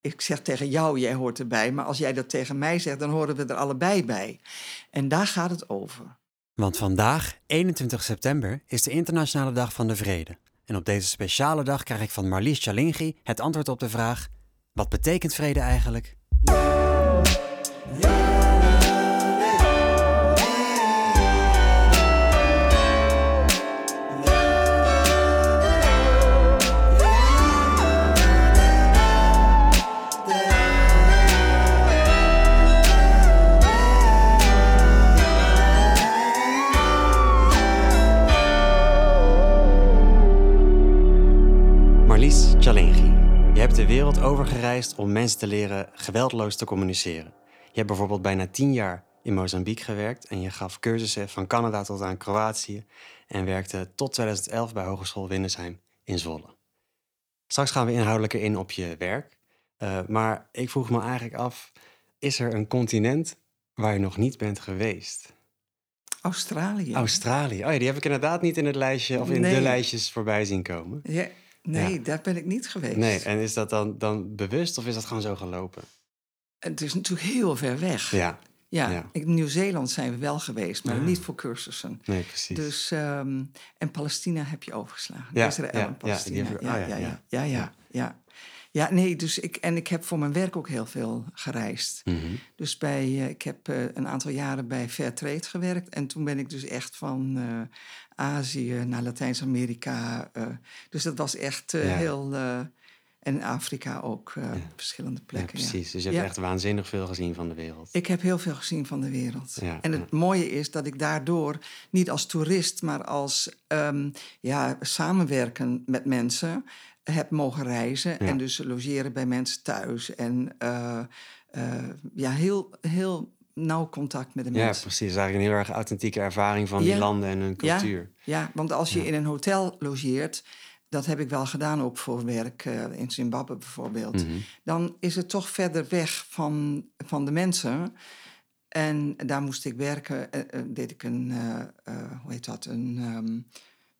ik zeg tegen jou, jij hoort erbij. Maar als jij dat tegen mij zegt, dan horen we er allebei bij. En daar gaat het over. Want vandaag, 21 september, is de Internationale Dag van de Vrede. En op deze speciale dag krijg ik van Marlies Chalingi het antwoord op de vraag: wat betekent vrede eigenlijk? Wereld overgereisd om mensen te leren geweldloos te communiceren. Je hebt bijvoorbeeld bijna tien jaar in Mozambique gewerkt en je gaf cursussen van Canada tot aan Kroatië en werkte tot 2011 bij Hogeschool Windesheim in Zwolle. Straks gaan we inhoudelijker in op je werk, eh, maar ik vroeg me eigenlijk af, is er een continent waar je nog niet bent geweest? Australië. Australië. Oh ja, die heb ik inderdaad niet in het lijstje of in de lijstjes voorbij zien komen. Ja, nee, Ja. daar ben ik niet geweest. Nee, en is dat dan, dan bewust of is dat gewoon zo gelopen? Het is natuurlijk heel ver weg. Ja, Ja, ja. in Nieuw-Zeeland zijn we wel geweest, maar Ah. niet voor cursussen. nee, precies. Dus, ehm, en Palestina heb je overgeslagen. Ja, Israël en Palestina. ja, oh, ja, ja, ja, ja. Ja, nee, dus ik, en ik heb voor mijn werk ook heel veel gereisd. Mhm. Dus bij, eh, ik heb eh, een aantal jaren bij Fairtrade gewerkt. En toen ben ik dus echt van eh, Azië naar Latijns-Amerika. dus dat was echt Ja. heel... en in Afrika ook, Ja. verschillende plekken. ja. precies. Dus je hebt echt waanzinnig veel gezien van de wereld. Ik heb heel veel gezien van de wereld. En het mooie is dat ik daardoor niet als toerist, maar als ehm, ja, samenwerken met mensen heb mogen reizen. Ja. En dus logeren bij mensen thuis. En eh, eh, ja, heel, heel nauw contact met de Ja, mensen. precies. Het is eigenlijk een heel erg authentieke ervaring van die Ja. landen en hun cultuur. Ja, want als je Ja. in een hotel logeert, dat heb ik wel gedaan ook voor werk eh, in Zimbabwe bijvoorbeeld. Mhm. Dan is het toch verder weg van, van de mensen. En daar moest ik werken, deed ik een, hoe heet dat, een ehm,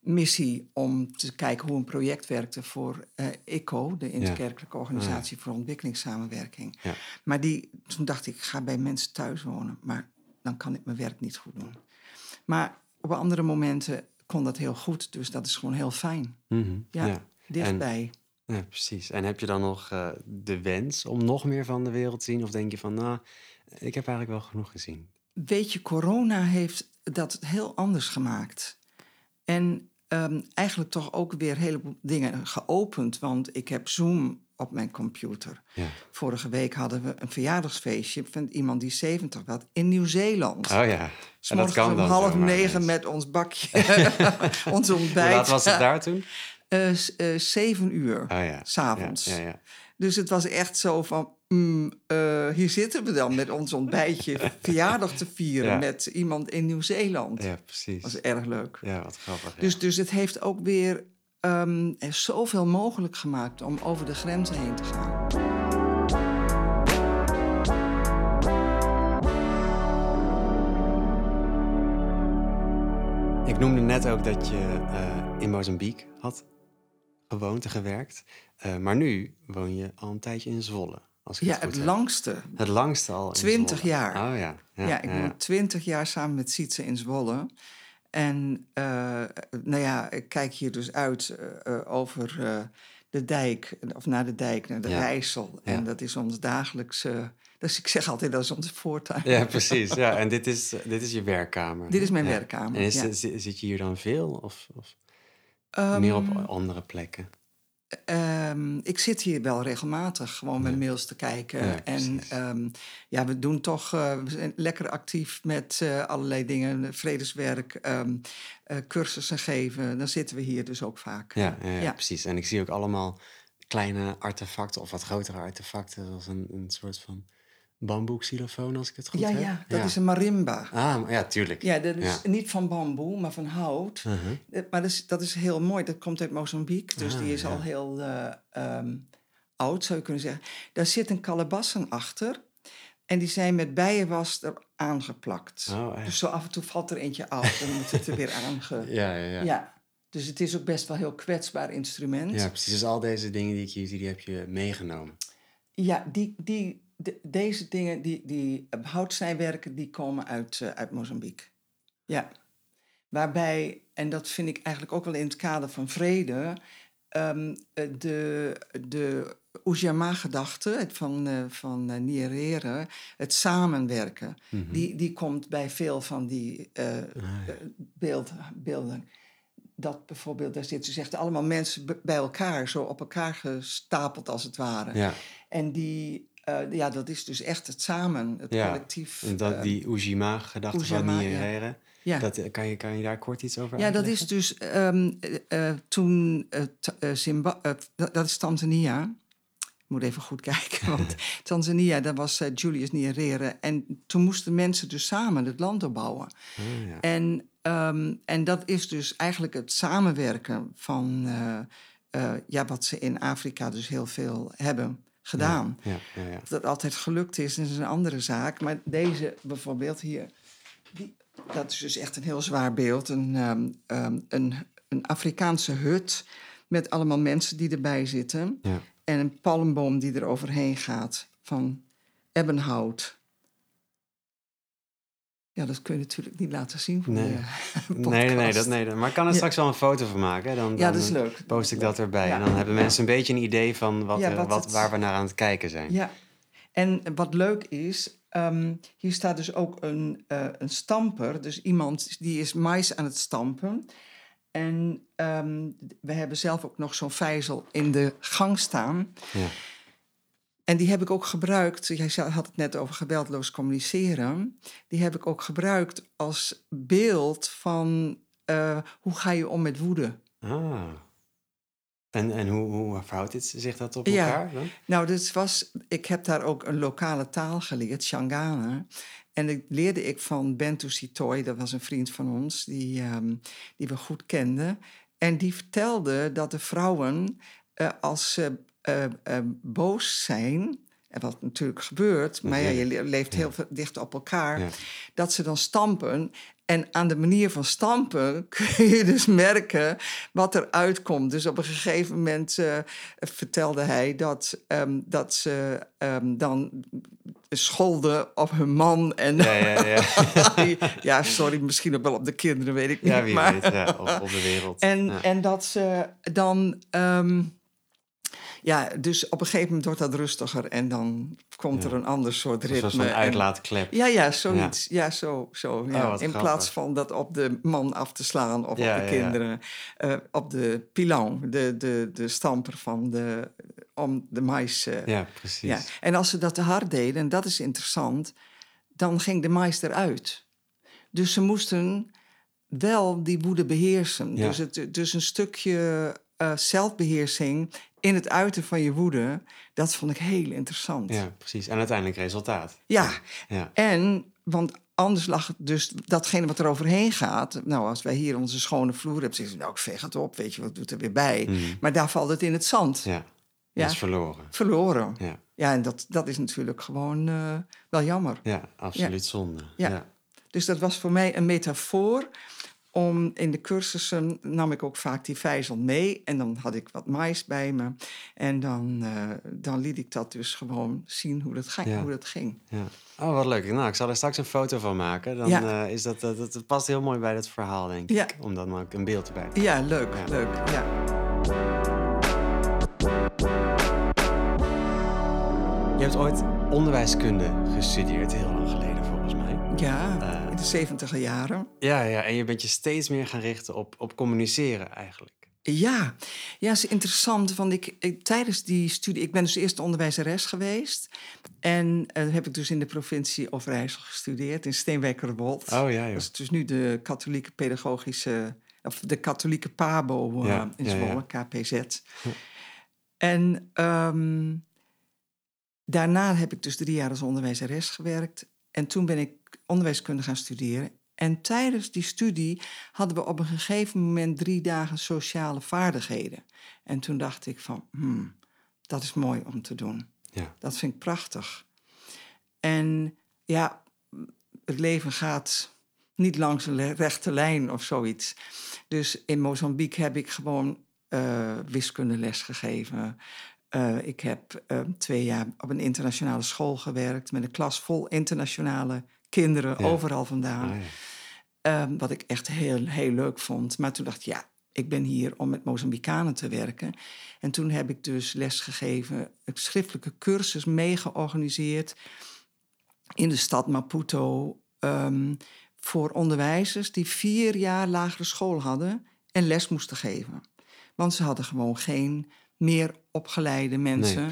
missie om te kijken hoe een project werkte voor eh ECO, de Interkerkelijke Organisatie voor Ontwikkelingssamenwerking. Ja. Maar die, toen dacht ik, ik ga bij mensen thuis wonen, maar dan kan ik mijn werk niet goed doen. Maar op andere momenten kon dat heel goed, dus dat is gewoon heel fijn. Mhm. Ja, ja. Dichtbij. Ja, precies. En heb je dan nog eh, de wens om nog meer van de wereld te zien? Of denk je van, nou, ik heb eigenlijk wel genoeg gezien? Weet je, corona heeft dat heel anders gemaakt. En ehm, eigenlijk toch ook weer een heleboel dingen geopend. Want ik heb Zoom op mijn computer. Ja. Vorige week hadden we een verjaardagsfeestje van iemand die 70 was in Nieuw-Zeeland. Oh ja. S En dat kan om dan half negen met ons bakje, ons Hoe ontbijt. laat was het daar toen? Eh, zeven uur, Oh ja. s'avonds. Ja, ja, ja. Dus het was echt zo van, mm, eh, hier zitten we dan met ons ontbijtje verjaardag te vieren Ja. met iemand in Nieuw-Zeeland. ja, precies. Dat was erg leuk. Ja, wat grappig. ja. Dus, dus het heeft ook weer ehm, er zoveel mogelijk gemaakt om over de grenzen heen te gaan. Ik noemde net ook dat je eh, in Mozambique had gewoond en gewerkt. Eh, maar nu woon je al een tijdje in Zwolle. Als ik Ja, het goed het langste. Het langste al in 20 Zwolle. jaar. Oh ja. Ja, Ja, ik woon twintig jaar samen met Sietse in Zwolle. En eh, nou ja, ik kijk hier dus uit eh, over de dijk, of naar de dijk, naar de Ja. Rijssel. En Ja. dat is ons dagelijkse... Dus ik zeg altijd, dat is onze voortuin. Ja, precies. Ja, en dit is, dit is je werkkamer. Dit is mijn Ja. werkkamer, En is, ja. zit je hier dan veel of, of Ehm, meer op andere plekken? Ehm, ik zit hier wel regelmatig gewoon mijn mails te kijken. Ja, en ehm, ja, we doen toch eh, we zijn lekker actief met eh, allerlei dingen. Vredeswerk, ehm, eh, cursussen geven. Dan zitten we hier dus ook vaak. Ja, ja, ja, Ja. precies. En ik zie ook allemaal kleine artefacten of wat grotere artefacten. Zoals een, een soort van bamboexilofoon, als ik het goed ja, heb. ja, dat is een marimba. Ah, ja, tuurlijk. Ja, dat is Ja. niet van bamboe, maar van hout. Uh-huh. Eh, Maar dat is, dat is heel mooi. Dat komt uit Mozambique. Dus Ah, die is al heel eh, ehm, oud, zou je kunnen zeggen. Daar zit een kalebassen achter. En die zijn met bijenwas er aangeplakt. Oh, dus zo af en toe valt er eentje af. Dan moet het er weer aange... Ja, ja, ja. Ja. Dus het is ook best wel een heel kwetsbaar instrument. Ja, precies. Dus al deze dingen die ik hier zie, die heb je meegenomen. Ja, die, die, de- deze dingen, die, die houtsnijwerken, die komen uit, eh, uit Mozambique. Ja. Waarbij, en dat vind ik eigenlijk ook wel in het kader van vrede, ehm, eh, de, de Ujamaa-gedachte van, eh, van Nyerere, het samenwerken, Mhm. die, die komt bij veel van die Ah, ja. beeld, beelden. Dat bijvoorbeeld, daar zitten dus echt allemaal mensen bij elkaar, zo op elkaar gestapeld als het ware. ja. En die, eh, ja, dat is dus echt het samen, het Ja, collectief. En dat, eh, die Ujima-gedachte van ja. Nyerere, ja. dat, eh, kan, je, kan je daar kort iets over ja, dat is dus toen dat, is Tanzania. Ik moet even goed kijken, want Tanzania, daar was Julius Nyerere. En toen moesten mensen dus samen het land opbouwen. Ah, ja. En, ehm, en dat is dus eigenlijk het samenwerken van ja, wat ze in Afrika dus heel veel hebben gedaan. Ja, ja, ja. Dat altijd gelukt is, is een andere zaak. Maar deze bijvoorbeeld hier, die, dat is dus echt een heel zwaar beeld. Een, ehm, ehm, een, een Afrikaanse hut met allemaal mensen die erbij zitten. En een palmboom die er overheen gaat van ebbenhout. Ja, dat kun je natuurlijk niet laten zien voor Nee. de Nee, nee, nee, dat, nee, maar ik kan er Ja. straks wel een foto van maken. Dan, Ja, dan dat is leuk. post ik dat erbij. Ja. En dan hebben mensen een beetje een idee van wat, Ja, er- wat het- waar we naar aan het kijken zijn. Ja, en wat leuk is, ehm, hier staat dus ook een, eh, een stamper. Dus iemand die is mais aan het stampen. En ehm, we hebben zelf ook nog zo'n vijzel in de gang staan. Ja. En die heb ik ook gebruikt. Jij had het net over geweldloos communiceren. Die heb ik ook gebruikt als beeld van eh, hoe ga je om met woede. Ah. En, en hoe, hoe verhoudt dit zich dat op Ja. elkaar dan? Nou, dit was, ik heb daar ook een lokale taal geleerd, Shangana. En dat leerde ik van Bento Sitoy, dat was een vriend van ons, die, ehm, die we goed kenden. En die vertelde dat de vrouwen, eh, als ze eh, eh, boos zijn, en wat natuurlijk gebeurt, maar ja, je le- leeft heel dicht op elkaar, Ja. dat ze dan stampen. En aan de manier van stampen kun je dus merken wat er uitkomt. Dus op een gegeven moment eh, vertelde hij dat, ehm, dat ze ehm, dan scholden op hun man. En Ja, ja, ja. ja, sorry, misschien ook wel op de kinderen, weet ik niet. ja, wie maar, weet. Ja, op, op de wereld. En, en dat ze dan. ehm, ja, dus op een gegeven moment wordt dat rustiger en dan komt Ja. er een ander soort Een ritme. soort van en- uitlaatklep. ja, ja, zoiets. Ja, zo. zo ja. Oh, In grappig. plaats van dat op de man af te slaan of op de kinderen. eh, op de pilan, de, de, de stamper van de, om de mais. eh, Ja, precies. ja. En als ze dat te hard deden, en dat is interessant, dan ging de mais eruit. Dus ze moesten wel die woede beheersen. Dus, het, dus een stukje eh, zelfbeheersing in het uiten van je woede, dat vond ik heel interessant. Ja, precies. En uiteindelijk resultaat. Ja, Ja, en, want anders lag het dus datgene wat er overheen gaat. Nou, als wij hier onze schone vloer hebben, zeggen ze, nou, ik veeg het op, weet je, wat doet er weer bij? Mhm. Maar daar valt het in het zand. ja. Ja. Dat is verloren. Verloren. Ja, Ja, en dat, dat is natuurlijk gewoon eh, wel jammer. ja absoluut zonde. Ja. Ja. Dus dat was voor mij een metafoor. Om in de cursussen nam ik ook vaak die vijzel mee. En dan had ik wat mais bij me. En dan, eh, dan liet ik dat dus gewoon zien hoe dat, ging. Ja. Hoe dat ging. Ja. Oh, wat leuk. Nou, ik zal er straks een foto van maken. Dan Ja. eh, is dat, dat, dat past heel mooi bij dat verhaal, denk ik. Om dan ook een beeld erbij te Ja, leuk, Ja. leuk. Ja. Je hebt ooit onderwijskunde gestudeerd, heel lang geleden. Ja, Eh. in de zeventiger jaren. Ja, ja, en je bent je steeds meer gaan richten op, op communiceren eigenlijk. Ja, ja, is interessant. Want ik, ik- tijdens die studie, ik ben dus eerst onderwijzeres geweest. En eh, heb ik dus in de provincie Overijssel gestudeerd, in Steenwijkerwold. Oh ja, joh. Dat is dus nu de katholieke pedagogische, of de katholieke PABO eh, Ja, in ja, ja. Zwolle, KPZ. En ehm, daarna heb ik dus drie jaar als onderwijzeres gewerkt. En toen ben ik onderwijskunde gaan studeren. En tijdens die studie hadden we op een gegeven moment drie dagen sociale vaardigheden. En toen dacht ik van, hmm, dat is mooi om te doen. Ja. Dat vind ik prachtig. En ja, het leven gaat niet langs een rechte lijn of zoiets. Dus in Mozambique heb ik gewoon eh wiskundeles gegeven. Eh, ik heb ehm, twee jaar op een internationale school gewerkt met een klas vol internationale kinderen, overal vandaan. Ah, ja. Ehm, wat ik echt heel, heel leuk vond. Maar toen dacht ik, ja, ik ben hier om met Mozambicanen te werken. En toen heb ik dus lesgegeven, een schriftelijke cursus meegeorganiseerd in de stad Maputo. ehm, voor onderwijzers die vier jaar lagere school hadden en les moesten geven. Want ze hadden gewoon geen meer opgeleide mensen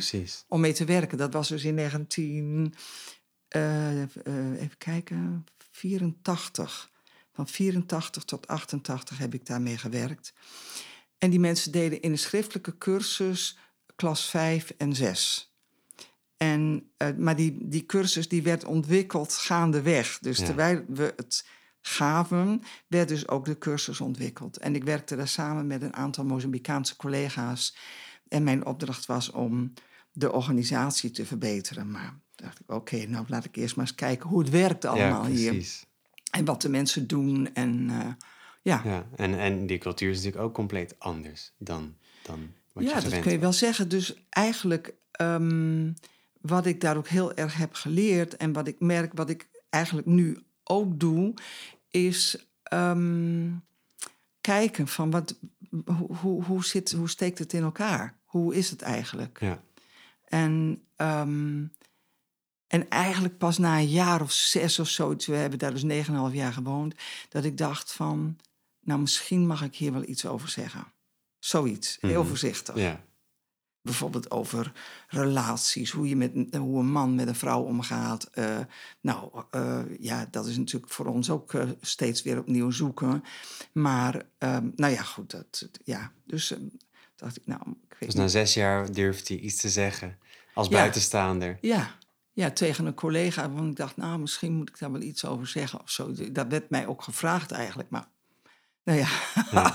om mee te werken. Dat was dus in 19, eh, eh, even kijken, 84. Van 84 tot 88 heb ik daarmee gewerkt. En die mensen deden in een schriftelijke cursus klas 5 en 6. En, eh, maar die, die cursus die werd ontwikkeld gaandeweg. Dus Ja. terwijl we het gaven, werd dus ook de cursus ontwikkeld. En ik werkte daar samen met een aantal Mozambicaanse collega's. En mijn opdracht was om de organisatie te verbeteren. Maar dacht ik, oké, nou laat ik eerst maar eens kijken hoe het werkt allemaal ja, hier. En wat de mensen doen. En eh, ja, ja, Ja, en, en die cultuur is natuurlijk ook compleet anders dan, dan wat je dat gewend kun je wel zeggen. Dus eigenlijk ehm, wat ik daar ook heel erg heb geleerd... en wat ik merk, wat ik eigenlijk nu ook doe... is ehm, kijken van wat, hoe, hoe, hoe, zit, hoe steekt het in elkaar? Hoe is het eigenlijk? Ja, En, ehm, en eigenlijk pas na een jaar of zes of zoiets, we hebben daar dus 9,5 jaar gewoond, dat ik dacht van, nou misschien mag ik hier wel iets over zeggen. Zoiets, heel Mhm. voorzichtig. ja, Bijvoorbeeld over relaties, hoe, je met, hoe een man met een vrouw omgaat. Eh, nou, eh, ja, dat is natuurlijk voor ons ook eh, steeds weer opnieuw zoeken. Maar, ehm, nou ja, goed, dat, ja. Dus eh, dacht ik, nou, ik weet dus niet. na zes jaar durft hij iets te zeggen als Ja. buitenstaander. Ja, ja, tegen een collega. Want ik dacht, nou, misschien moet ik daar wel iets over zeggen of zo. Dat werd mij ook gevraagd eigenlijk. Maar, nou ja.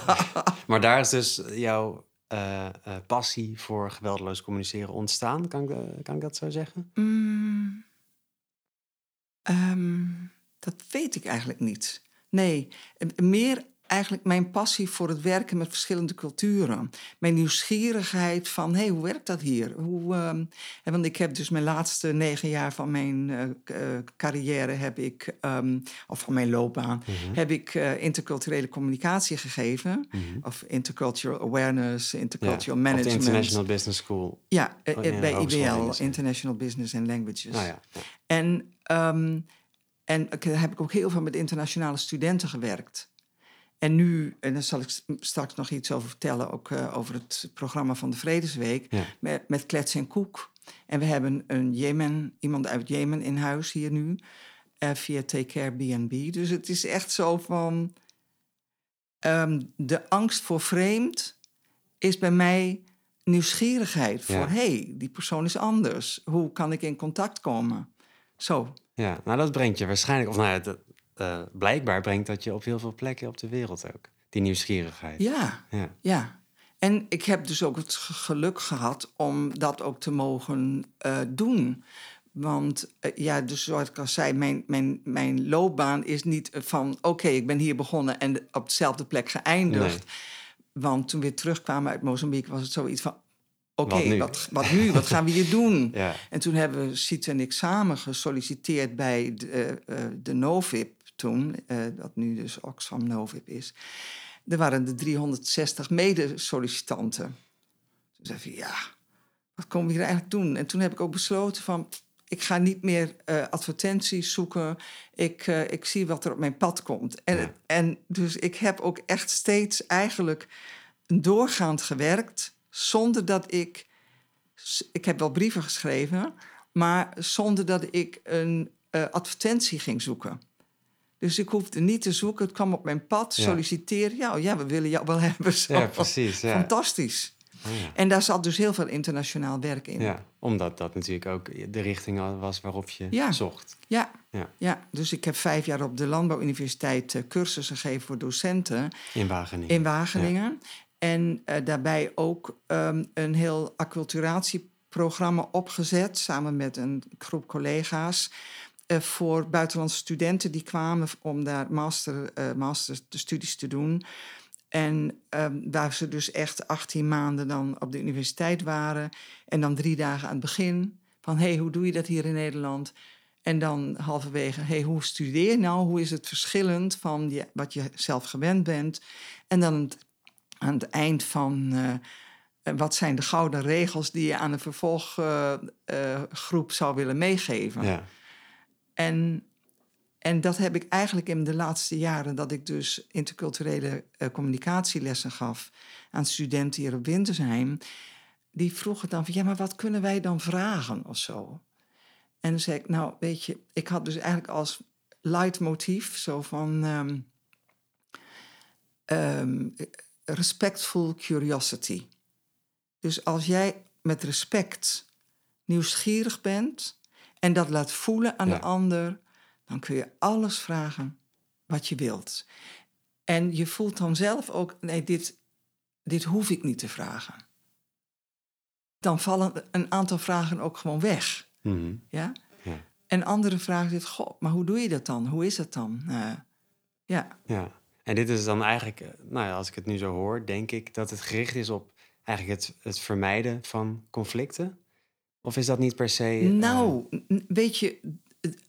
Maar daar is dus jouw eh, eh, passie voor geweldloos communiceren ontstaan, kan ik, eh, kan ik dat zo zeggen? Mm, ehm, dat weet ik eigenlijk niet. Nee, meer eigenlijk mijn passie voor het werken met verschillende culturen. Mijn nieuwsgierigheid van, hé, hey, hoe werkt dat hier? Hoe, ehm, want ik heb dus mijn laatste negen jaar van mijn eh, eh, carrière heb ik, ehm, of van mijn loopbaan, heb ik eh, interculturele communicatie gegeven. Of intercultural awareness, intercultural de management. International Business School. Ja, Oh, ja, bij IBL, ja. International Business and Languages. Nou ja, ja. En, ehm, en ik, heb ik ook heel veel met internationale studenten gewerkt. En nu, en daar zal ik straks nog iets over vertellen, ook eh, over het programma van de Vredesweek, Ja. met, met Klets en Koek. En we hebben een Jemen, iemand uit Jemen in huis hier nu, eh, via Take Care B&B. Dus het is echt zo van, ehm, de angst voor vreemd is bij mij nieuwsgierigheid voor, Ja. hey, die persoon is anders. Hoe kan ik in contact komen? Zo. Ja, nou dat brengt je waarschijnlijk, of nou dat, eh, blijkbaar brengt dat je op heel veel plekken op de wereld ook. Die nieuwsgierigheid. Ja, Ja. ja. En ik heb dus ook het ge- geluk gehad om dat ook te mogen eh, doen. Want eh, ja, dus zoals ik al zei, mijn, mijn, mijn loopbaan is niet van... oké, ik ben hier begonnen en op dezelfde plek geëindigd. Nee. Want toen we weer terugkwamen uit Mozambique was het zoiets van... oké, Wat nu? wat, wat nu? Wat gaan we hier doen? Ja. En toen hebben we, Siet en ik, samen gesolliciteerd bij de, de NOVIP toen, eh, dat nu dus Oxfam NOVIP is. Er waren de 360 mede-sollicitanten. Toen zei ik, ja, wat komen we hier eigenlijk doen? En toen heb ik ook besloten van, ik ga niet meer eh, advertenties zoeken. Ik, eh, ik zie wat er op mijn pad komt. En, Ja. en dus ik heb ook echt steeds eigenlijk doorgaand gewerkt... zonder dat ik ik heb wel brieven geschreven, maar zonder dat ik een advertentie ging zoeken. Dus ik hoefde niet te zoeken, het kwam op mijn pad, Ja. solliciteer. Ja, ja, we willen jou wel hebben. Zo. Ja, precies, ja. Fantastisch. Oh, ja. En daar zat dus heel veel internationaal werk in. ja, omdat dat natuurlijk ook de richting was waarop je Ja. zocht. Ja, Ja. ja, dus ik heb vijf jaar op de Landbouwuniversiteit eh, cursussen gegeven voor docenten In Wageningen. in Wageningen. En eh, daarbij ook ehm, een heel acculturatieprogramma opgezet... samen met een groep collega's... eh, voor buitenlandse studenten die kwamen om daar master, eh masterstudies te doen. En ehm, waar ze dus echt 18 maanden dan op de universiteit waren. En dan drie dagen aan het begin van, hé, hey, hoe doe je dat hier in Nederland? En dan halverwege, hey, hoe studeer je nou? Hoe is het verschillend van wat je zelf gewend bent? En dan aan het eind van, uh, wat zijn de gouden regels die je aan een vervolggroep zou willen meegeven? Ja. En en dat heb ik eigenlijk in de laatste jaren, dat ik dus interculturele uh, communicatielessen gaf aan studenten hier op Wintersheim. Die vroegen dan van, ja, maar wat kunnen wij dan vragen of zo? En dan zei ik, nou, weet je, ik had dus eigenlijk als leidmotief zo van um, um, respectful curiosity. Dus als jij met respect nieuwsgierig bent en dat laat voelen aan de ander dan kun je alles vragen wat je wilt. En je voelt dan zelf ook, nee, dit, dit hoef ik niet te vragen. Dan vallen een aantal vragen ook gewoon weg. Mhm. ja? ja? En andere vragen zitten, goh, maar hoe doe je dat dan? Hoe is dat dan? Uh, ja. ja. En dit is dan eigenlijk, eh, nou ja, als ik het nu zo hoor, denk ik dat het gericht is op eigenlijk het, het vermijden van conflicten. Of is dat niet per se. Nou, weet je,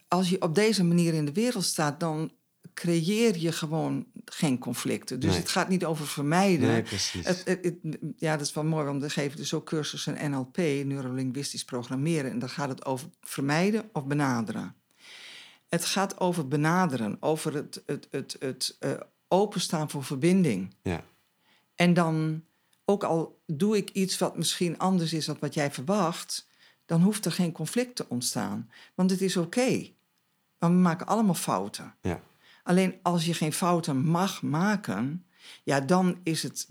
als je op deze manier in de wereld staat, dan creëer je gewoon geen conflicten. Dus het gaat niet over vermijden. Nee, precies. Het, ja, dat is wel mooi, want we geven dus ook cursussen NLP, neurolinguistisch programmeren. En dan gaat het over vermijden of benaderen. Het gaat over benaderen, over het, het, het, het uh, openstaan voor verbinding. Ja. En dan, ook al doe ik iets wat misschien anders is dan wat jij verwacht, dan hoeft er geen conflict te ontstaan. Want het is oké. Want we maken allemaal fouten. Ja. Alleen als je geen fouten mag maken, ja, dan is het.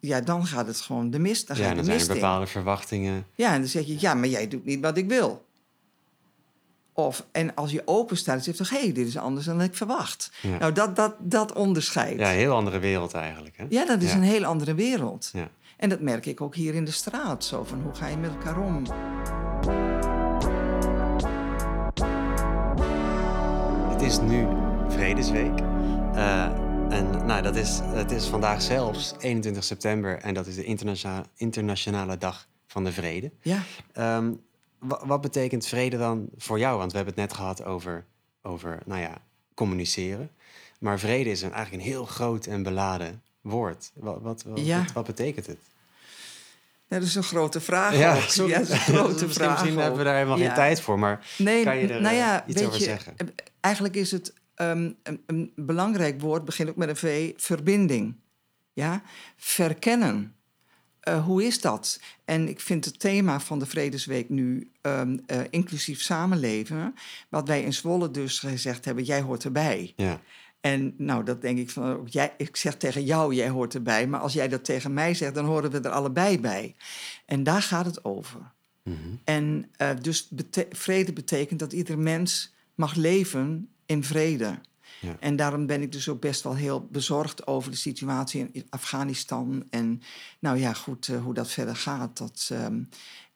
ja, dan gaat het gewoon de mist. Dan ja, dan zijn er bepaalde verwachtingen. Ja, en dan zeg je, ja, maar jij doet niet wat ik wil. Of, en als je open staat, dan zeg je hé, hey, dit is anders dan ik verwacht. Nou, dat, dat, dat onderscheidt. Ja, een heel andere wereld eigenlijk. Hè? Ja, dat is een heel andere wereld. Ja. En dat merk ik ook hier in de straat. Zo van, hoe ga je met elkaar om? is nu Vredesweek. Uh, en nou, dat is, het is vandaag zelfs 21 september en dat is de internationale, internationale dag van de vrede. Ja. Um, wat betekent vrede dan voor jou? Want we hebben het net gehad over, over nou ja, communiceren. Maar vrede is een, eigenlijk een heel groot en beladen woord. Wat, wat, wat, wat betekent het? Ja, dat is een grote vraag. Ja, sorry. ja dat is een grote vraag. Misschien hebben we daar helemaal geen tijd voor, maar nee, kan je er nou ja, uh, iets over je, zeggen? Eh, eigenlijk is het um, een, een, belangrijk woord, begint ook met een V, verbinding. Ja? Verkennen. Uh, hoe is dat? En ik vind het thema van de Vredesweek nu um, uh, inclusief samenleven, wat wij in Zwolle dus gezegd hebben, jij hoort erbij. Ja. En nou, dat denk ik van, jij, ik zeg tegen jou, jij hoort erbij. Maar als jij dat tegen mij zegt, dan horen we er allebei bij. En daar gaat het over. Mm -hmm. En uh, dus bete vrede betekent dat ieder mens mag leven in vrede. Ja. En daarom ben ik dus ook best wel heel bezorgd over de situatie in Afghanistan. En nou ja, goed, uh, hoe dat verder gaat. Dat, um,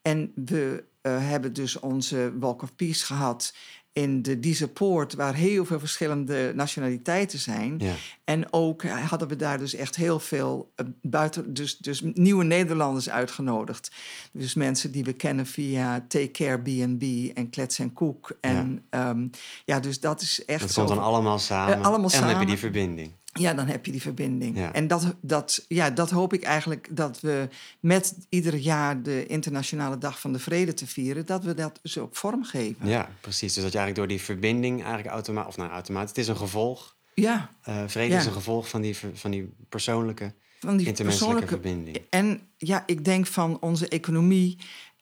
en we uh, hebben dus onze Walk of Peace gehad in de Diese Poort, waar heel veel verschillende nationaliteiten zijn. Ja. En ook hadden we daar dus echt heel veel uh, buiten, dus, dus nieuwe Nederlanders uitgenodigd. Dus mensen die we kennen via Take Care B&B en Klets en Koek. En ja. Um, ja, dus dat is echt Dat zo. komt dan allemaal samen. Uh, allemaal en samen. dan heb je die verbinding. Ja, dan heb je die verbinding. Ja. En dat, dat, ja, dat hoop ik eigenlijk dat we met ieder jaar de Internationale Dag van de Vrede te vieren, dat we dat dus ook vormgeven. Ja, precies. Dus dat je eigenlijk door die verbinding eigenlijk automatisch, of nou automatisch, het is een gevolg. Ja. Uh, vrede Ja. is een gevolg van die, van die persoonlijke, Van die intermenselijke persoonlijke verbinding. En ja, ik denk van onze economie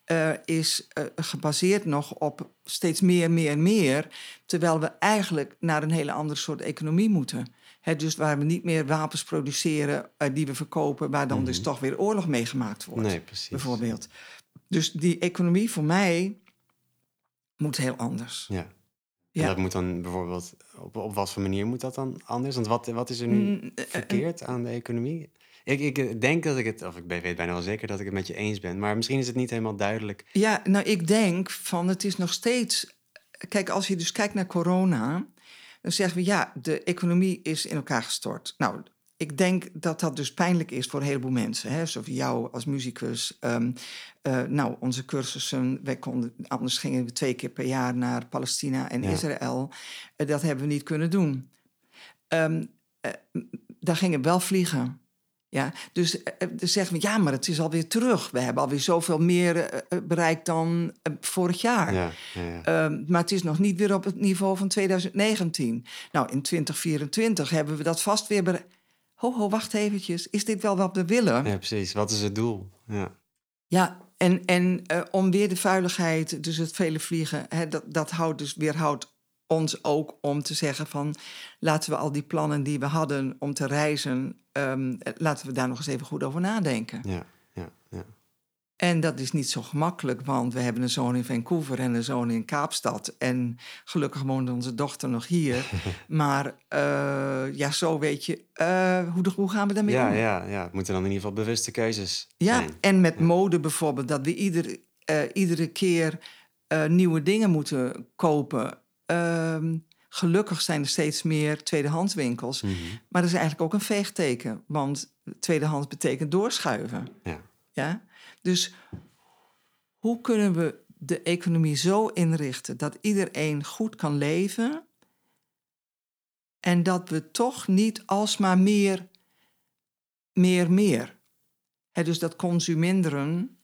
eh, is eh, gebaseerd nog op steeds meer, meer, meer. Terwijl we eigenlijk naar een hele andere soort economie moeten. Hè, dus waar we niet meer wapens produceren eh, die we verkopen, waar dan dus Mhm. toch weer oorlog meegemaakt wordt. Nee, precies. Bijvoorbeeld. Dus die economie voor mij moet heel anders. Ja. En Ja. dat moet dan bijvoorbeeld, op, op wat voor manier moet dat dan anders? Want wat, wat is er nu Mm, eh, eh, verkeerd aan de economie? Ik, ik denk dat ik het, of ik weet bijna wel zeker dat ik het met je eens ben, maar misschien is het niet helemaal duidelijk. Ja, nou, ik denk van het is nog steeds. Kijk, als je dus kijkt naar corona, dan zeggen we ja, de economie is in elkaar gestort. Nou, ik denk dat dat dus pijnlijk is voor een heleboel mensen. Hè? Zoals jou als muzikus. Ehm, eh, nou, onze cursussen, wij konden, anders gingen we twee keer per jaar naar Palestina en Israël. Uh, dat hebben we niet kunnen doen. Um, uh, daar gingen wel vliegen. Ja, dus dan zeggen we, ja, maar het is alweer terug. We hebben alweer zoveel meer bereikt dan vorig jaar. Ja, ja, ja. Um, maar het is nog niet weer op het niveau van 2019. Nou, in 2024 hebben we dat vast weer bereikt ho, ho, wacht eventjes, is dit wel wat we willen? Ja, precies. Wat is het doel? Ja, ja en, en uh, om weer de vuiligheid, dus het vele vliegen, hè, dat, dat houdt dus weerhoudt ons ook om te zeggen van laten we al die plannen die we hadden om te reizen, um, laten we daar nog eens even goed over nadenken. Ja, ja, ja. En dat is niet zo gemakkelijk, want we hebben een zoon in Vancouver en een zoon in Kaapstad. En gelukkig woont onze dochter nog hier. maar uh, ja, zo weet je, uh, hoe, hoe gaan we daarmee ja, om? Ja, ja, het moeten dan in ieder geval bewuste keuzes ja, zijn. en met mode bijvoorbeeld, dat we ieder, uh, iedere keer nieuwe dingen moeten kopen. Ehm, gelukkig zijn er steeds meer tweedehandswinkels. Mm -hmm. Maar dat is eigenlijk ook een veegteken, want tweedehands betekent doorschuiven. Ja. Ja? Dus hoe kunnen we de economie zo inrichten dat iedereen goed kan leven en dat we toch niet alsmaar meer, meer, meer. He, dus dat consuminderen,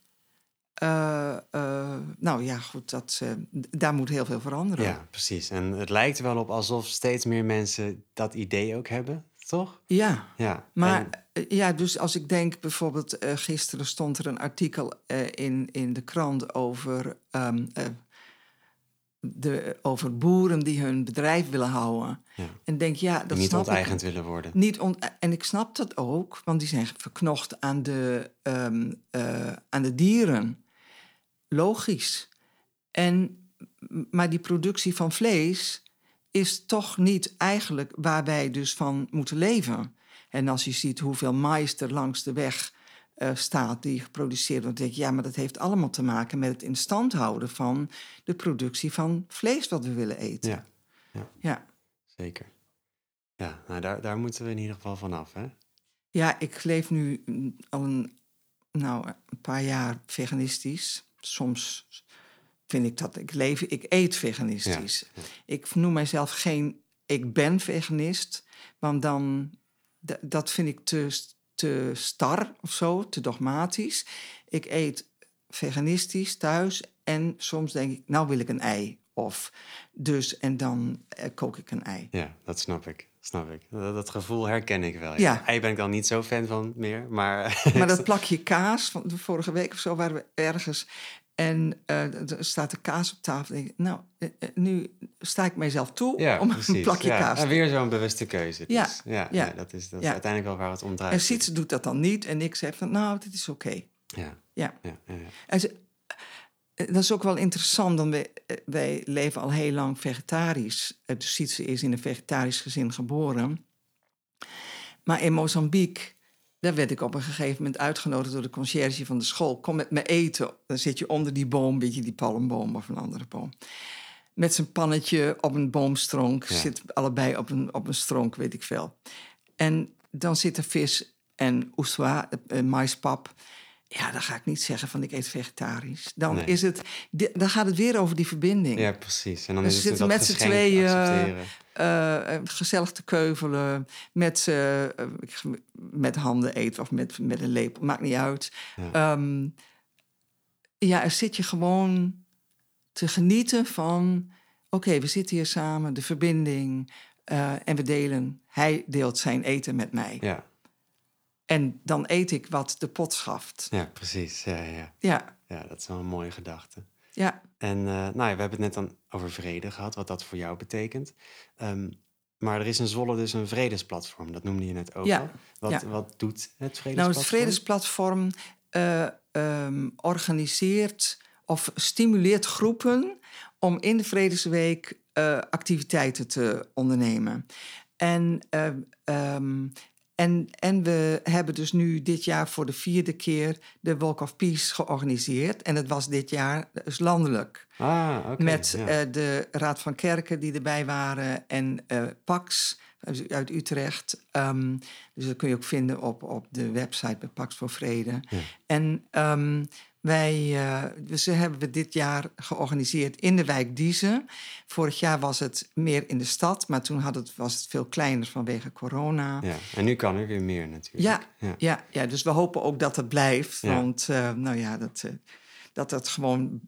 uh, uh, nou ja, goed, dat, uh, daar moet heel veel veranderen. Ja, precies. En het lijkt er wel op alsof steeds meer mensen dat idee ook hebben, toch? Ja, ja. maar en... ja, dus als ik denk bijvoorbeeld, gisteren stond er een artikel in, in de krant over, um, de, over boeren die hun bedrijf willen houden. Ja. En denk, ja, dat niet snap onteigend ik. willen worden. Niet on en ik snap dat ook, want die zijn verknocht aan de, um, aan de dieren. Logisch. En, maar die productie van vlees is toch niet eigenlijk waar wij dus van moeten leven. En als je ziet hoeveel mais er langs de weg uh, staat die geproduceerd wordt, denk je, ja, maar dat heeft allemaal te maken met het in stand houden van de productie van vlees wat we willen eten. Ja, ja. ja. zeker. Ja, nou daar, daar moeten we in ieder geval vanaf, hè? Ja, ik leef nu al een, nou, een paar jaar veganistisch. Soms vind ik dat ik leef, ik eet veganistisch. Ja. Ik noem mijzelf geen ik ben veganist, want dan dat vind ik te, te star of zo, te dogmatisch. Ik eet veganistisch thuis en soms denk ik, nou wil ik een ei. Of dus, en dan eh, kook ik een ei. Ja, dat snap ik. Snap ik. Dat, dat gevoel herken ik wel. Ja. Ja. Ei ben ik dan niet zo fan van meer, maar... Maar dat plakje kaas, van de vorige week of zo waren we ergens... En uh, er staat de kaas op tafel. Denk ik, nou, uh, nu sta ik mijzelf toe ja, om precies. een plakje ja. kaas En weer zo'n bewuste keuze. Dus. Ja, ja, dat is, dat is uiteindelijk wel waar het om draait. En Sietse doet dat dan niet. En ik zeg van, nou, dit is oké. Ja, Ja. ja, ja, ja. En ze- eh, dat is ook wel interessant, want wij, eh, wij leven al heel lang vegetarisch. Eh, Dus Sietse is in een vegetarisch gezin geboren. Maar in Mozambique, daar werd ik op een gegeven moment uitgenodigd door de conciërge van de school. Kom met me eten. Dan zit je onder die boom, weet je, die palmboom of een andere boom. Met zijn pannetje op een boomstronk. Ja. Zit allebei op een, op een stronk, weet ik veel. En dan zit er vis en oeswa, eh, maispap. Ja, dan ga ik niet zeggen van ik eet vegetarisch. Dan, Nee. is het, dan gaat het weer over die verbinding. Ja, precies. En dan Dus is het met z'n tweeën. Eh, eh, gezellig te keuvelen, met, eh, met handen eten of met, met een lepel, maakt niet uit. Ja. Ehm, ja, er zit je gewoon te genieten van... oké, we zitten hier samen, de verbinding, en we delen... hij deelt zijn eten met mij. Ja, En dan eet ik wat de pot schaft. ja, precies. Ja, ja, ja. Ja, dat is wel een mooie gedachte. ja. En eh, nou ja, we hebben het net dan over vrede gehad, wat dat voor jou betekent. Ehm, maar er is in Zwolle dus een vredesplatform, dat noemde je net ook Ja, al. Wat, ja. wat doet het vredesplatform? Nou, het Vredesplatform eh, ehm, organiseert of stimuleert groepen om in de Vredesweek eh, activiteiten te ondernemen. En, ehm, en, en we hebben dus nu dit jaar voor de vierde keer de Walk of Peace georganiseerd. En het was dit jaar dus landelijk. Ah. Met ja. eh, de Raad van Kerken die erbij waren en eh, Pax, uit Utrecht. Ehm, dus dat kun je ook vinden op, op de website bij Pax voor Vrede. Ja. En ehm, wij, uh, dus hebben we dit jaar georganiseerd in de wijk Diezen. Vorig jaar was het meer in de stad, maar toen had het, was het veel kleiner vanwege corona. Ja, en nu kan er weer meer natuurlijk. Ja, ja. ja, ja dus we hopen ook dat het blijft. Want uh, nou ja, dat, uh, dat het gewoon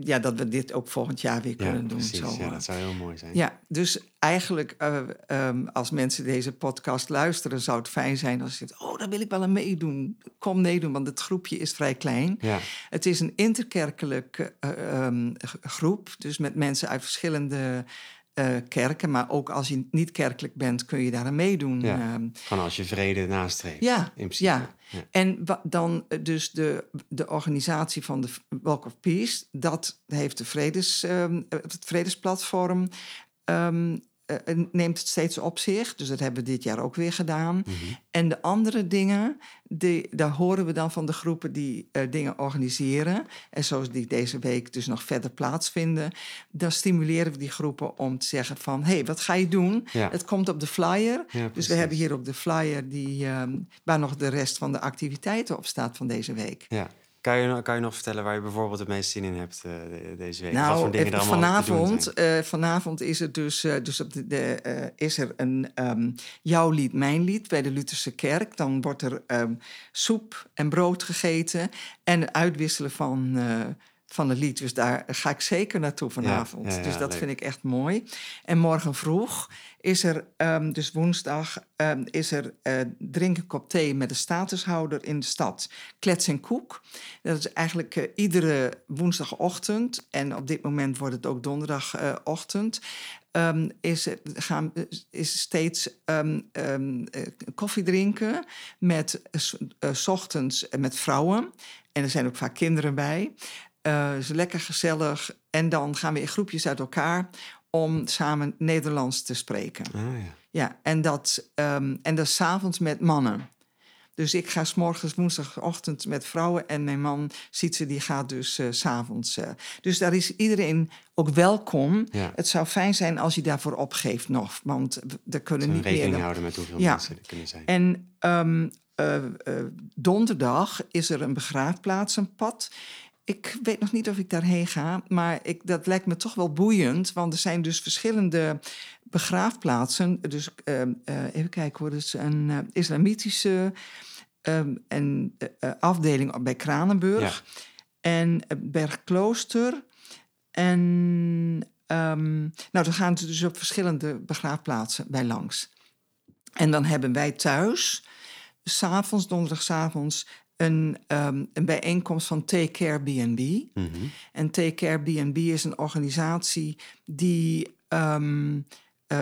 ja, dat we dit ook volgend jaar weer kunnen ja, doen. Precies, zo, ja, dat zou heel mooi zijn. Ja, dus eigenlijk uh, um, als mensen deze podcast luisteren, zou het fijn zijn als je zegt: Oh, daar wil ik wel aan meedoen. Kom meedoen, want het groepje is vrij klein. Ja. Het is een interkerkelijke uh, um, groep, dus met mensen uit verschillende. Uh, kerken, maar ook als je niet kerkelijk bent, kun je daar aan meedoen. Ja, um, gewoon als je vrede nastreeft. Ja, in principe. ja. ja. En dan dus de, de organisatie van de Walk of Peace, dat heeft de vredes, um, het Vredesplatform. Um, uh, neemt het steeds op zich. Dus dat hebben we dit jaar ook weer gedaan. Mhm. En de andere dingen, die, daar horen we dan van de groepen die uh, dingen organiseren. En zoals die deze week dus nog verder plaatsvinden. Dan stimuleren we die groepen om te zeggen van... hé, hey, wat ga je doen? Ja. Het komt op de flyer. Ja, dus we hebben hier op de flyer die, um, waar nog de rest van de activiteiten op staat van deze week. Ja. Kan je, kan je nog vertellen waar je bijvoorbeeld het meest zin in hebt uh, de, deze week? Nou, Wat voor dingen er vanavond, uh, vanavond is er dus, uh, dus op de, de is er een um, jouw lied, mijn lied bij de Lutherse kerk. Dan wordt er um, soep en brood gegeten en uitwisselen van van het lied. Dus daar ga ik zeker naartoe vanavond. Ja, ja, ja, dus dat leuk. vind ik echt mooi. En morgen vroeg is er, um, dus woensdag, um, is er uh, drinken kop thee met de statushouder in de stad. Klets en koek. Dat is eigenlijk uh, iedere woensdagochtend. En op dit moment wordt het ook donderdagochtend. Um, is, gaan, is steeds um, koffie drinken met uh, s ochtends met vrouwen. En er zijn ook vaak kinderen bij. Uh, is lekker gezellig. En dan gaan we in groepjes uit elkaar om samen Nederlands te spreken. Ah, ja. ja, en dat, um, en dat s'avonds met mannen. Dus ik ga s morgens woensdagochtend met vrouwen en mijn man Sietse die gaat dus uh, s'avonds. Uh. Dus daar is iedereen ook welkom. Ja. Het zou fijn zijn als je daarvoor opgeeft nog, want er kunnen niet rekening meer. houden met hoeveel ja. mensen er kunnen zijn. En um, uh, donderdag is er een begraafplaats, een pad. Ik weet nog niet of ik daarheen ga, maar ik, dat lijkt me toch wel boeiend. Want er zijn dus verschillende begraafplaatsen. Dus uh, uh, even kijken hoor, dus een uh, islamitische um, en, afdeling bij Kranenburg. Ja. En Bergklooster. En um, nou, dan gaan ze dus op verschillende begraafplaatsen bij langs. En dan hebben wij thuis, s'avonds, donderdagavonds, een, um, een bijeenkomst van Take Care B&B. Mm -hmm. En Take Care B&B is een organisatie die um, uh,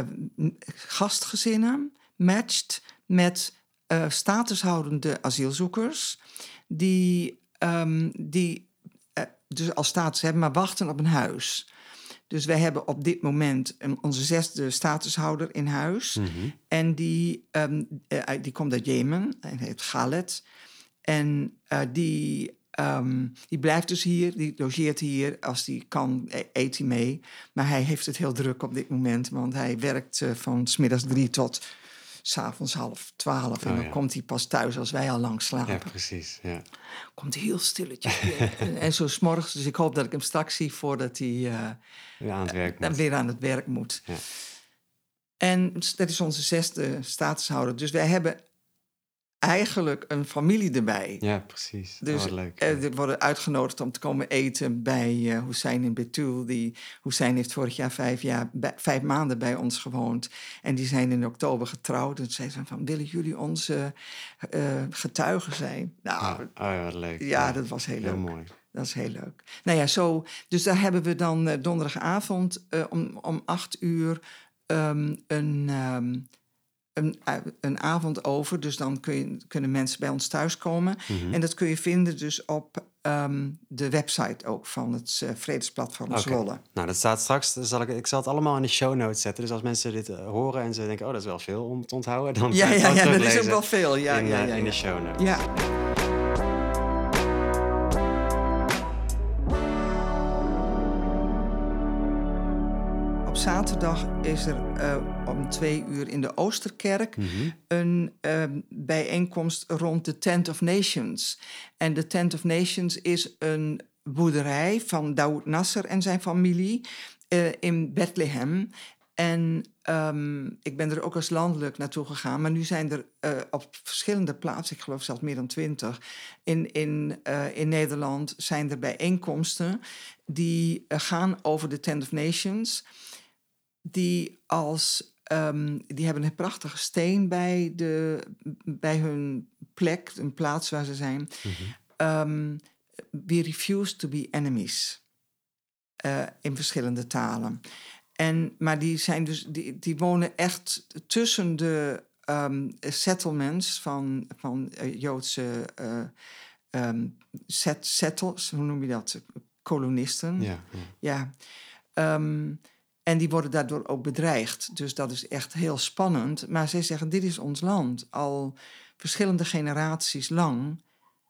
gastgezinnen matcht met uh, statushoudende asielzoekers... die, um, die uh, dus als status hebben, maar wachten op een huis... Dus wij hebben op dit moment onze zesde statushouder in huis. Mm -hmm. En die, um, die komt uit Jemen, hij heet Galet. En uh, die, um, die blijft dus hier, die logeert hier. Als hij kan, eet hij mee. Maar hij heeft het heel druk op dit moment, want hij werkt uh, van smiddags drie tot s'avonds half twaalf. En Oh, dan ja. komt hij pas thuis als wij al lang slapen. Ja, precies. Ja. Komt heel stilletjes weer. en zo s'morgens, dus ik hoop dat ik hem straks zie voordat hij uh, weer, aan het werk uh, weer aan het werk moet. Ja. En dat is onze zesde statushouder. Dus wij hebben eigenlijk een familie erbij. Ja, precies. Dus oh, leuk. uh, we worden uitgenodigd om te komen eten bij uh, Hussein in Betul. Die Hussein heeft vorig jaar vijf, jaar, bij, vijf maanden bij ons gewoond. En die zijn in oktober getrouwd. Dus zei ze van, willen jullie onze uh, getuigen zijn? Nou, ja. Oh ja, wat leuk. Ja, ja, dat was heel, heel leuk. mooi. Dat is heel leuk. Nou ja, zo, dus daar hebben we dan uh, donderdagavond om, om acht uur um, een, um, een, een, avond over. Dus dan kun je, kunnen mensen bij ons thuiskomen. Mm -hmm. En dat kun je vinden dus op um, de website ook van het uh, Vredesplatform okay. Zwolle. Nou, dat staat straks. Zal ik, ik zal het allemaal in de show notes zetten. Dus als mensen dit uh, horen en ze denken, oh, dat is wel veel om te onthouden. Dan ja, ja, ja, dat is ook wel veel. Ja, in, ja, ja, in de show notes. Ja. Zaterdag is er uh, om twee uur in de Oosterkerk Mhm. een ehm, bijeenkomst rond de Tent of Nations. En de Tent of Nations is een boerderij van Daoud Nasser en zijn familie eh, in Bethlehem. En ehm, ik ben er ook als landelijk naartoe gegaan. Maar nu zijn er eh, op verschillende plaatsen, ik geloof zelfs meer dan twintig, in, in, eh, in Nederland zijn er bijeenkomsten die eh, gaan over de Tent of Nations. Die als ehm, die hebben een prachtige steen bij, de, bij hun plek, een plaats waar ze zijn. Mhm. Ehm, we refuse to be enemies. Eh, in verschillende talen. En, maar die, zijn dus, die, die wonen echt tussen de ehm, settlements van, van eh, Joodse eh, ehm, set, settles, hoe noem je dat? Kolonisten. Ja, ja. Ja. En die worden daardoor ook bedreigd. Dus dat is echt heel spannend. Maar zij zeggen: dit is ons land. Al verschillende generaties lang.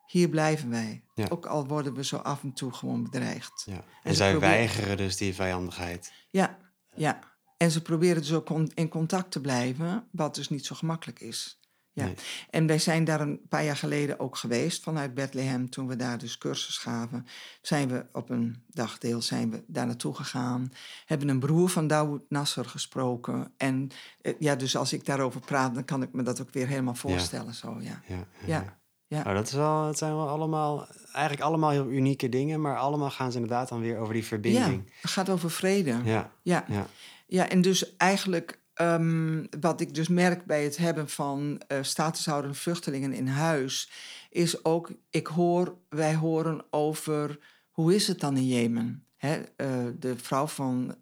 Hier blijven wij. Ja. Ook al worden we zo af en toe gewoon bedreigd. ja. En, zij proberen- weigeren dus die vijandigheid. Ja, ja. En ze proberen dus ook in contact te blijven, wat dus niet zo gemakkelijk is. Ja. Nee. En wij zijn daar een paar jaar geleden ook geweest vanuit Bethlehem. Toen we daar dus cursus gaven, zijn we op een dagdeel zijn we daar naartoe gegaan. Hebben een broer van Dawood Nasser gesproken. En eh, ja, dus als ik daarover praat, dan kan ik me dat ook weer helemaal voorstellen. Zo, ja. Ja, Ja, ja. Oh, dat, is wel, het zijn wel allemaal, eigenlijk allemaal heel unieke dingen, maar allemaal gaan ze inderdaad dan weer over die ja, verbinding. het gaat over vrede. Ja, Ja. ja, Ja, en dus eigenlijk ehm, wat ik dus merk bij het hebben van eh statushoudende vluchtelingen in huis, is ook, ik hoor, wij horen over hoe is het dan in Jemen? Hè, eh, de vrouw van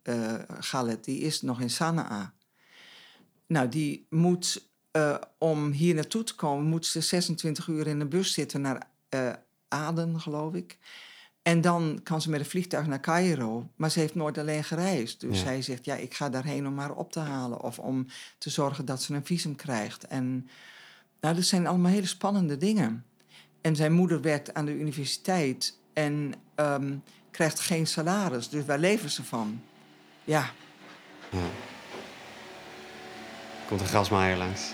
Khaled, die is nog in Sanaa. Nou, die moet, om hier naartoe te komen, moet ze 26 uur in de bus zitten naar Aden, geloof ik. En dan kan ze met een vliegtuig naar Cairo. Maar ze heeft nooit alleen gereisd. Dus Ja. zij zegt, ja, ik ga daarheen om haar op te halen. Of om te zorgen dat ze een visum krijgt. En nou, dat zijn allemaal hele spannende dingen. En zijn moeder werkt aan de universiteit en ehm, krijgt geen salaris. Dus waar leven ze van? Ja. ja. Komt een grasmaaier langs.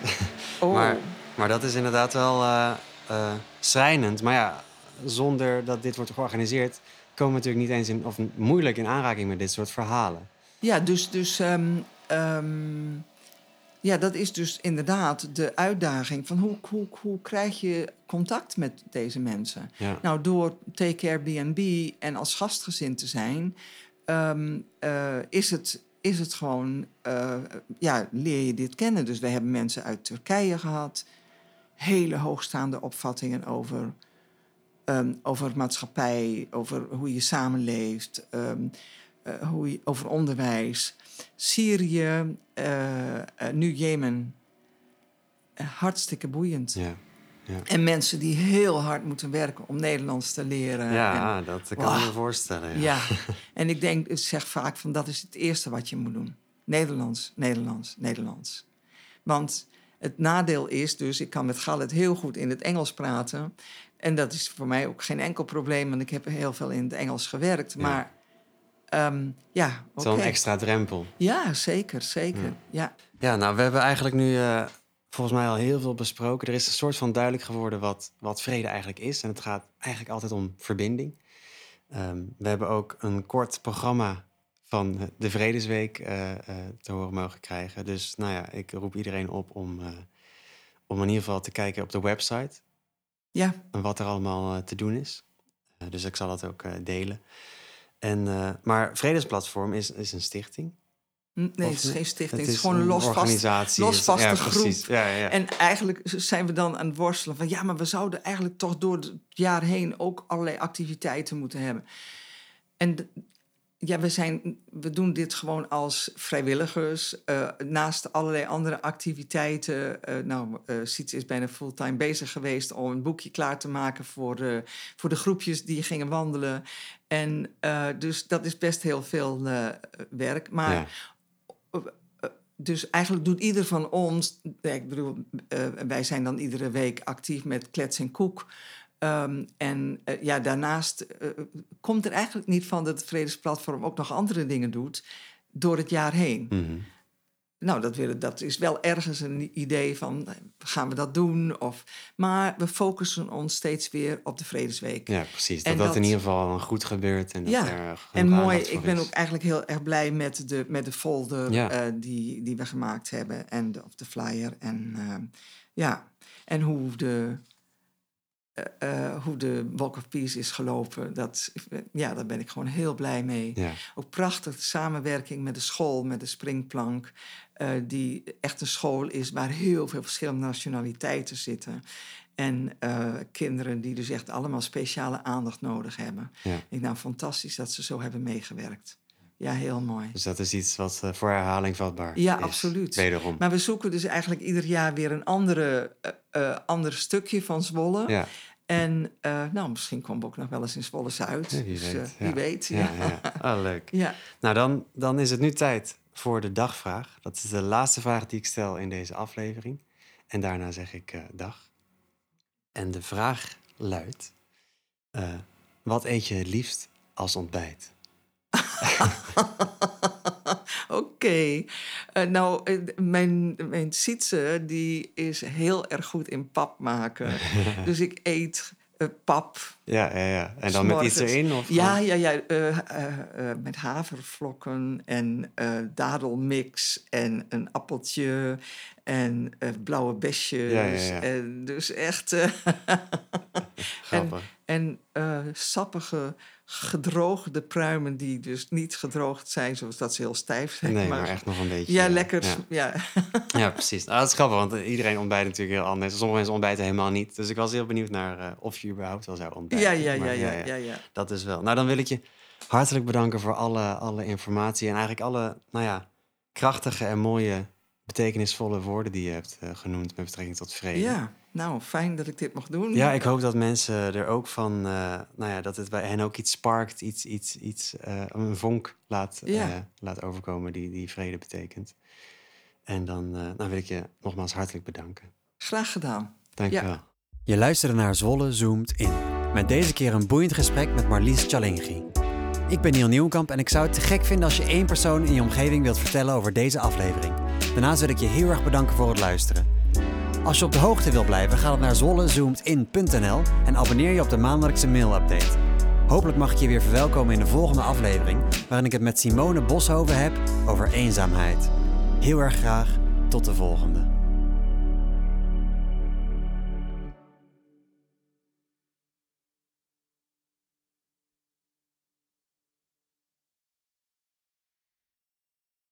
Oh. Maar, maar dat is inderdaad wel eh, schrijnend. Maar ja, zonder dat dit wordt georganiseerd, komen we natuurlijk niet eens in, of moeilijk in aanraking met dit soort verhalen. Ja, dus, dus ehm, ehm, ja, dat is dus inderdaad de uitdaging van hoe, hoe, hoe krijg je contact met deze mensen? Ja, Nou, door Take Airbnb en als gastgezin te zijn, ehm, eh, is, het, is het gewoon, eh, ja, leer je dit kennen. Dus we hebben mensen uit Turkije gehad, hele hoogstaande opvattingen over, ehm, over maatschappij, over hoe je samenleeft, ehm, eh, hoe je, over onderwijs. Syrië, eh, eh, nu Jemen. Hartstikke boeiend. ja, En mensen die heel hard moeten werken om Nederlands te leren. ja dat kan ik me voorstellen. En, Ja. ja. en ik denk, ik zeg vaak van dat is het eerste wat je moet doen. Nederlands, Nederlands, Nederlands. Want het nadeel is dus, ik kan met Galet heel goed in het Engels praten. En dat is voor mij ook geen enkel probleem, want ik heb heel veel in het Engels gewerkt. Ja. Maar ehm, ja, Het oké. is wel een extra drempel. Ja, zeker, zeker. Ja. Ja. Ja, nou, we hebben eigenlijk nu eh, volgens mij al heel veel besproken. Er is een soort van duidelijk geworden wat, wat vrede eigenlijk is. En het gaat eigenlijk altijd om verbinding. Ehm, we hebben ook een kort programma van de Vredesweek eh, eh, te horen mogen krijgen. Dus nou ja, ik roep iedereen op om, om in ieder geval te kijken op de website. Ja, En wat er allemaal eh, te doen is. Eh, dus ik zal dat ook eh, delen. En, maar Vredesplatform is, is een stichting. Nee, het is geen stichting. Het, is gewoon een losvast organisatie. losvaste ja, groep. Ja, ja. En eigenlijk zijn we dan aan het worstelen van ja, maar we zouden eigenlijk toch door het jaar heen ook allerlei activiteiten moeten hebben. En ja, we, zijn, we doen dit gewoon als vrijwilligers. eh, naast allerlei andere activiteiten. eh nou, Siets is bijna fulltime bezig geweest om een boekje klaar te maken voor, eh, voor de groepjes die gingen wandelen. En dus dat is best heel veel werk. Maar Ja. dus eigenlijk doet ieder van ons, ik bedoel, wij zijn dan iedere week actief met Klets en Koek. Ehm, en eh, ja, daarnaast eh, komt er eigenlijk niet van dat het Vredesplatform ook nog andere dingen doet. door het jaar heen. Mhm. Nou, dat, willen, dat is wel ergens een idee van, eh, gaan we dat doen? Of, maar we focussen ons steeds weer op de Vredesweek. Ja, precies. En Dat dat, in ieder geval goed gebeurt. En dat Ja, er En mooi, ik ben is. ook eigenlijk heel erg blij met de, met de folder Ja. die, die we gemaakt hebben. En de, of de flyer. En ja, en hoe de, eh, eh, hoe de Walk of Peace is gelopen. Dat, ja, daar ben ik gewoon heel blij mee. Ja, Ook prachtig de samenwerking met de school, met de springplank. eh, die echt een school is waar heel veel verschillende nationaliteiten zitten. En kinderen die dus echt allemaal speciale aandacht nodig hebben. ja. Ik denk, nou, fantastisch dat ze zo hebben meegewerkt. Ja, heel mooi. Dus dat is iets wat eh, voor herhaling vatbaar Ja, is. absoluut. Wederom. Maar we zoeken dus eigenlijk ieder jaar weer een andere, eh, eh, ander stukje van Zwolle. ja, En nou, misschien komen we ook nog wel eens in Zwolle Zuid. Ja, wie dus, weet, ja. wie weet. ja, Ja. ja. Ah, leuk. Ja. Nou, dan, dan is het nu tijd voor de dagvraag. Dat is de laatste vraag die ik stel in deze aflevering. En daarna zeg ik dag. En de vraag luidt: Wat eet je het liefst als ontbijt? Oké. Eh, nou, eh, mijn, mijn Sietse die is heel erg goed in pap maken. dus ik eet eh, pap. Ja, ja, ja. En dan met iets erin? Of Ja, ja, ja. met havervlokken en dadelmix en een appeltje en blauwe besjes. Ja, ja, ja. En dus echt... Grappig. en eh, sappige, gedroogde pruimen die dus niet gedroogd zijn... zoals dat ze heel stijf zijn. nee, maar echt nog een beetje. Ja, lekker. Ja. Ja. Ja, precies. Nou, dat is grappig, want iedereen ontbijt natuurlijk heel anders. Sommige mensen ontbijten helemaal niet. Dus ik was heel benieuwd naar eh, of je überhaupt wel zou ontbijten. Ja, ja, ja, Maar ja, ja, ja. Dat is wel. Nou, dan wil ik je hartelijk bedanken voor alle, alle informatie en eigenlijk alle, nou ja, krachtige en mooie, betekenisvolle woorden die je hebt eh, genoemd met betrekking tot vrede. Ja, nou, fijn dat ik dit mag doen. Ja, ik hoop dat mensen er ook van, eh, nou ja, dat het bij hen ook iets sparkt, iets, iets, iets, eh, een vonk laat, Ja. eh, laat overkomen die, die vrede betekent. En dan, eh, dan wil ik je nogmaals hartelijk bedanken. Graag gedaan. Dank Ja. je wel. Je luisterde naar Zwolle Zoomt In. Met deze keer een boeiend gesprek met Marlies Chalingi. Ik ben Niel Nieuwenkamp en ik zou het te gek vinden als je één persoon in je omgeving wilt vertellen over deze aflevering. Daarnaast wil ik je heel erg bedanken voor het luisteren. Als je op de hoogte wilt blijven, ga dan naar zwollezoomedin.nl en abonneer je op de maandelijkse mail-update. Hopelijk mag ik je weer verwelkomen in de volgende aflevering, waarin ik het met Simone Boshoven heb over eenzaamheid. Heel erg graag, tot de volgende.